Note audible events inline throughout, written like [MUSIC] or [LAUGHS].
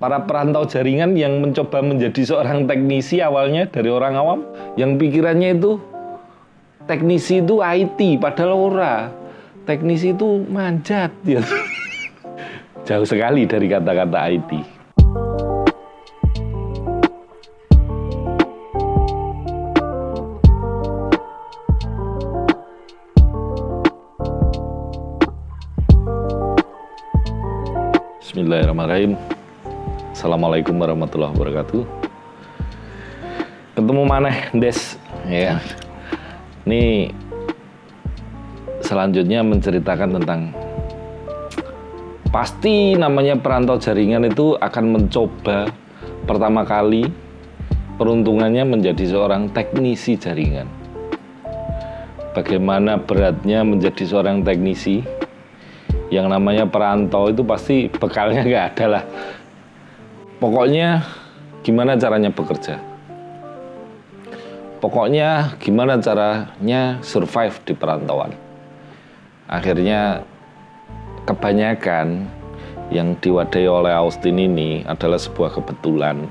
para perantau jaringan yang mencoba menjadi seorang teknisi awalnya dari orang awam yang pikirannya itu teknisi itu IT padahal ora. Teknisi itu manjat ya. [LAUGHS] Jauh sekali dari kata-kata IT Bismillahirrahmanirrahim Assalamualaikum warahmatullahi wabarakatuh. Ketemu mana Des. Ya. Ini Selanjutnya menceritakan tentang Pasti namanya perantau jaringan itu akan mencoba Pertama kali Peruntungannya menjadi seorang teknisi jaringan. Bagaimana beratnya menjadi seorang teknisi? Yang namanya perantau itu pasti bekalnya nggak ada lah. Pokoknya gimana caranya bekerja. Pokoknya gimana caranya survive di perantauan. Akhirnya kebanyakan yang diwadai oleh Austin ini adalah sebuah kebetulan.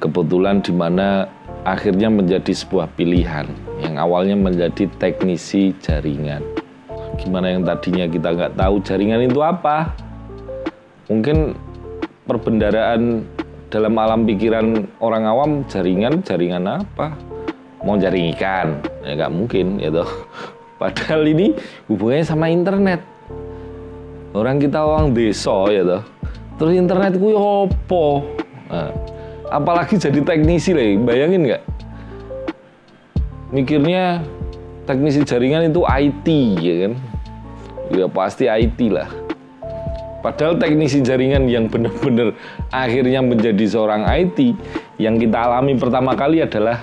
Kebetulan di mana akhirnya menjadi sebuah pilihan yang awalnya menjadi teknisi jaringan gimana yang tadinya kita nggak tahu jaringan itu apa mungkin perbendaraan dalam alam pikiran orang awam jaringan jaringan apa? Mau jaring ikan? Ya nggak mungkin gitu [LAUGHS] padahal ini hubungannya sama internet. Orang kita orang desa ya toh. Terus internet gue opo nah, apalagi jadi teknisi lah bayangin nggak? Mikirnya teknisi jaringan itu IT ya kan? Ya pasti IT lah padahal teknisi jaringan yang benar-benar akhirnya menjadi seorang IT yang kita alami pertama kali adalah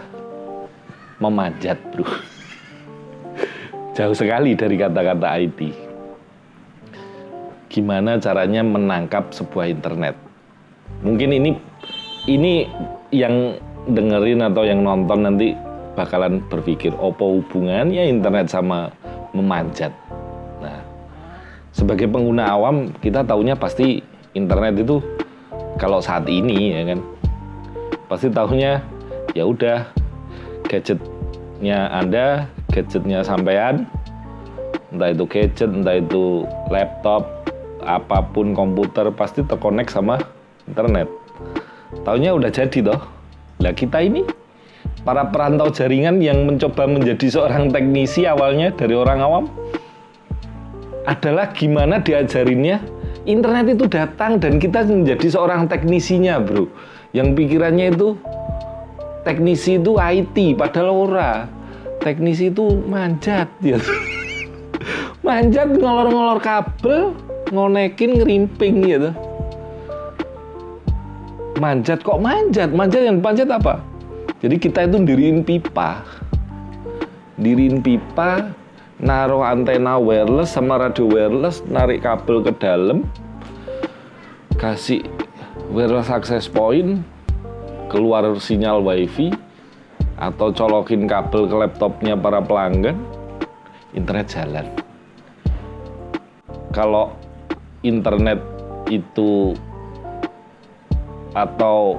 memanjat bro. [LAUGHS] Jauh sekali dari kata-kata IT gimana caranya menangkap sebuah internet? Mungkin ini ini yang dengerin atau yang nonton nanti bakalan berpikir opo hubungannya internet sama memanjat. Sebagai pengguna awam kita taunya pasti internet itu kalau saat ini ya kan pasti tahunya ya udah gadgetnya Anda, gadgetnya sampean, entah itu gadget, entah itu laptop, apa pun komputer pasti terkonek sama internet. Tahunya udah jadi toh. Lah kita ini para perantau jaringan yang mencoba menjadi seorang teknisi awalnya dari orang awam adalah gimana diajarinnya? Internet itu datang dan kita menjadi seorang teknisinya bro. Yang pikirannya itu teknisi itu IT padahal ora. Teknisi itu manjat ya. [LAUGHS] Manjat ngolor-ngolor kabel ngonekin ngerimping gitu manjat kok manjat? Manjat yang panjat apa? Jadi kita itu diriin pipa. Diriin pipa, naruh antena wireless sama radio wireless, narik kabel ke dalam, kasih wireless access point, keluar sinyal wifi, atau colokin kabel ke laptopnya para pelanggan, internet jalan. Kalau internet itu atau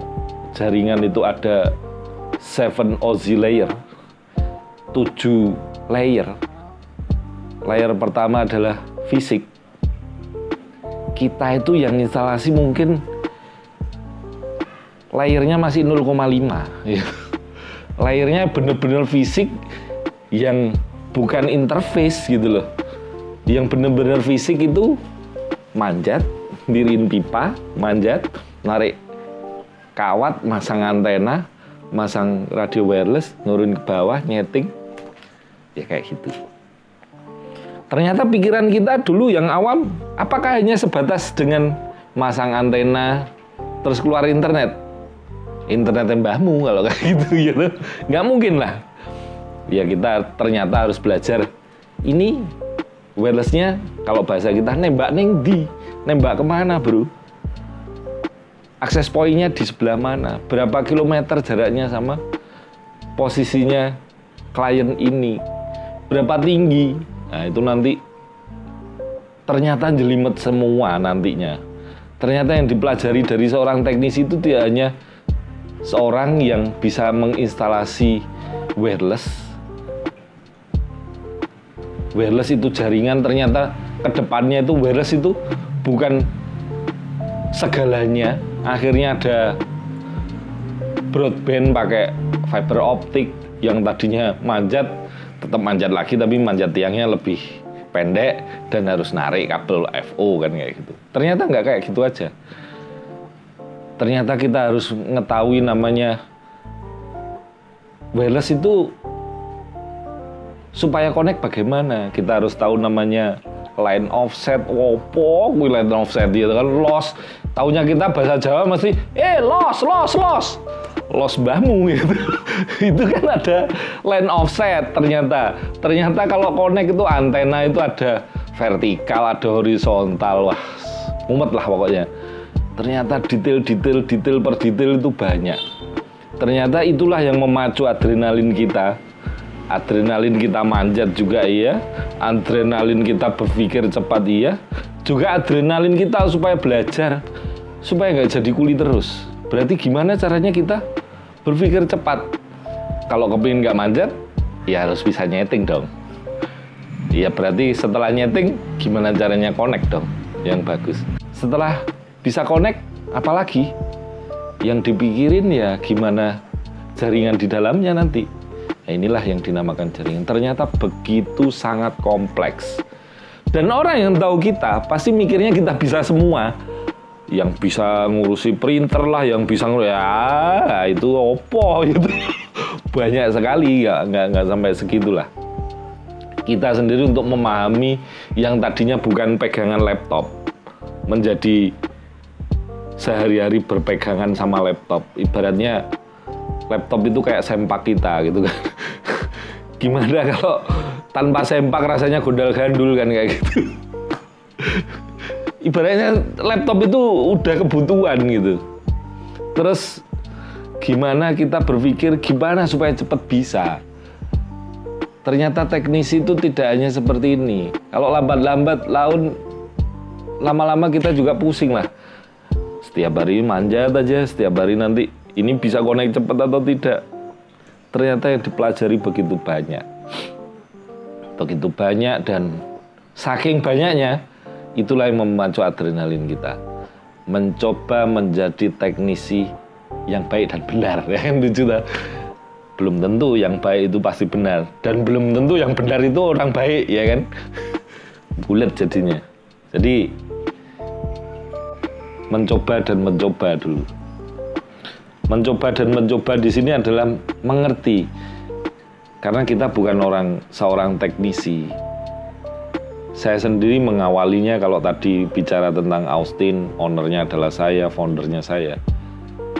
jaringan itu ada seven OZ layer, tujuh layer. Layer pertama adalah fisik. Kita itu yang instalasi mungkin layernya masih 0,5 ya. Layernya bener-bener fisik yang bukan interface gitu loh. Yang bener-bener fisik itu manjat, diriin pipa, manjat, narik kawat, masang antena, masang radio wireless, nurun ke bawah, nyeting, ya kayak gitu. Ternyata pikiran kita dulu yang awam, apakah hanya sebatas dengan masang antena, terus keluar internet? Internet mbahmu kalau kayak gitu [LAUGHS] gitu. Nggak mungkin lah. Ya kita ternyata harus belajar. Ini wirelessnya kalau bahasa kita nembak neng di, nembak ke mana bro? akses poinnya di sebelah mana, berapa kilometer jaraknya sama posisinya klien ini, berapa tinggi. Nah, itu nanti ternyata jelimet semua nantinya. Ternyata yang dipelajari dari seorang teknisi itu tidak hanya seorang yang bisa menginstalasi wireless. Wireless itu jaringan ternyata ke depannya itu wireless itu bukan segalanya. Akhirnya ada broadband pakai fiber optik yang tadinya manjat tetap manjat lagi tapi manjat tiangnya lebih pendek dan harus narik kabel FO kan kayak gitu. Ternyata nggak kayak gitu aja. Ternyata kita harus mengetahui namanya wireless itu supaya connect bagaimana. Kita harus tahu namanya line offset, opo, line offset gitu kan loss. Taunya kita bahasa Jawa mesti eh loss, loss, loss los mbahmu gitu. [LAUGHS] itu kan ada line offset ternyata. Ternyata kalau connect itu antena itu ada vertikal, ada horizontal. Wah, mumet lah pokoknya. Ternyata detail-detail detail per detail itu banyak. Ternyata itulah yang memacu adrenalin kita. Adrenalin kita manjat juga iya, adrenalin kita berpikir cepat iya, juga adrenalin kita supaya belajar, supaya nggak jadi kuli terus. Berarti gimana caranya kita berpikir cepat. Kalau kepingin nggak manjat, ya harus bisa nyeting dong. Ya berarti setelah nyeting, gimana caranya connect dong, yang bagus. Setelah bisa connect, apalagi yang dipikirin ya gimana jaringan di dalamnya nanti. Nah, inilah yang dinamakan jaringan. Ternyata begitu sangat kompleks. Dan orang yang tahu kita pasti mikirnya kita bisa semua yang bisa ngurusi printer lah, yang bisa ngurusi ya itu opo gitu. [LAUGHS] Banyak sekali ya, nggak nggak sampai segitulah. Kita sendiri untuk memahami yang tadinya bukan pegangan laptop menjadi sehari-hari berpegangan sama laptop. Ibaratnya laptop itu kayak sempak kita gitu kan. [LAUGHS] Gimana kalau tanpa sempak rasanya gondal gandul kan kayak gitu [LAUGHS] ibaratnya laptop itu udah kebutuhan gitu. Terus gimana kita berpikir gimana supaya cepat bisa? Ternyata teknisi itu tidak hanya seperti ini. Kalau lambat-lambat laun lama-lama kita juga pusing lah. Setiap hari manjat aja, setiap hari nanti ini bisa connect cepat atau tidak. Ternyata yang dipelajari begitu banyak. Begitu banyak dan saking banyaknya Itulah yang memacu adrenalin kita. Mencoba menjadi teknisi yang baik dan benar. [LAUGHS] Ya kan lucu tak? Belum tentu yang baik itu pasti benar. Dan belum tentu yang benar itu orang baik, ya kan? [LAUGHS] Bulat jadinya. Jadi mencoba dan mencoba dulu. Mencoba dan mencoba di sini adalah mengerti. Karena kita bukan orang seorang teknisi, saya sendiri mengawalinya kalau tadi bicara tentang Austin, ownernya adalah saya, foundernya saya.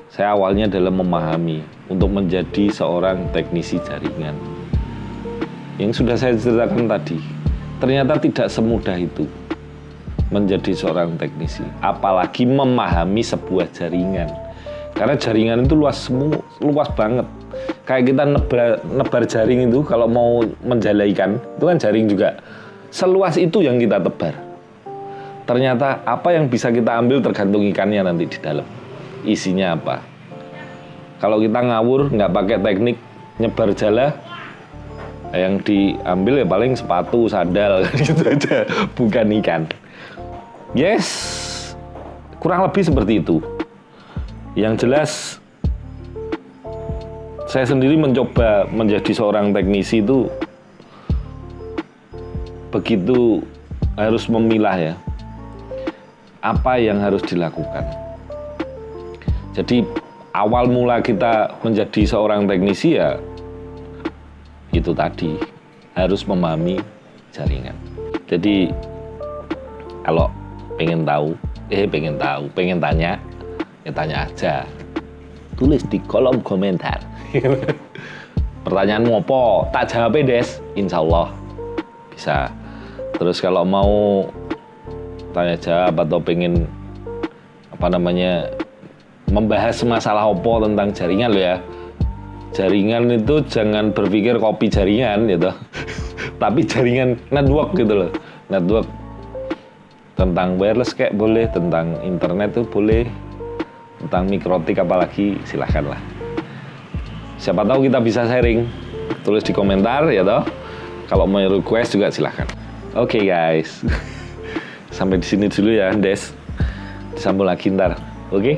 Saya awalnya adalah memahami untuk menjadi seorang teknisi jaringan. Yang sudah saya ceritakan tadi, ternyata tidak semudah itu menjadi seorang teknisi, apalagi memahami sebuah jaringan. Karena jaringan itu luas semua, luas banget. Kayak kita nebar, nebar jaring itu kalau mau menjalaikan, itu kan jaring juga Seluas itu yang kita tebar. Ternyata apa yang bisa kita ambil tergantung ikannya nanti di dalam. Isinya apa. Kalau kita ngawur, nggak pakai teknik nyebar jala, yang diambil ya paling sepatu, sandal, [LAUGHS] gitu aja. Bukan ikan. Yes, kurang lebih seperti itu. Yang jelas, saya sendiri mencoba menjadi seorang teknisi itu begitu harus memilah ya apa yang harus dilakukan. Jadi awal mula kita menjadi seorang teknisi ya itu tadi harus memahami jaringan. Jadi kalau pengen tahu, eh pengen tahu, pengen tanya, ya tanya aja. Tulis di kolom komentar. [LAUGHS] Pertanyaanmu apa? Tak jawab des, insya Allah bisa. Terus kalau mau tanya jawab atau pengen apa namanya membahas masalah opo tentang jaringan lo ya. Jaringan itu jangan berpikir kopi jaringan gitu. [LAUGHS] Tapi jaringan network gitu loh. Network tentang wireless kayak boleh tentang internet tuh boleh tentang mikrotik apalagi silahkan lah siapa tahu kita bisa sharing tulis di komentar ya toh kalau mau request juga silahkan oke okay, guys [LAUGHS] sampai di sini dulu ya Des disambung lagi ntar oke okay?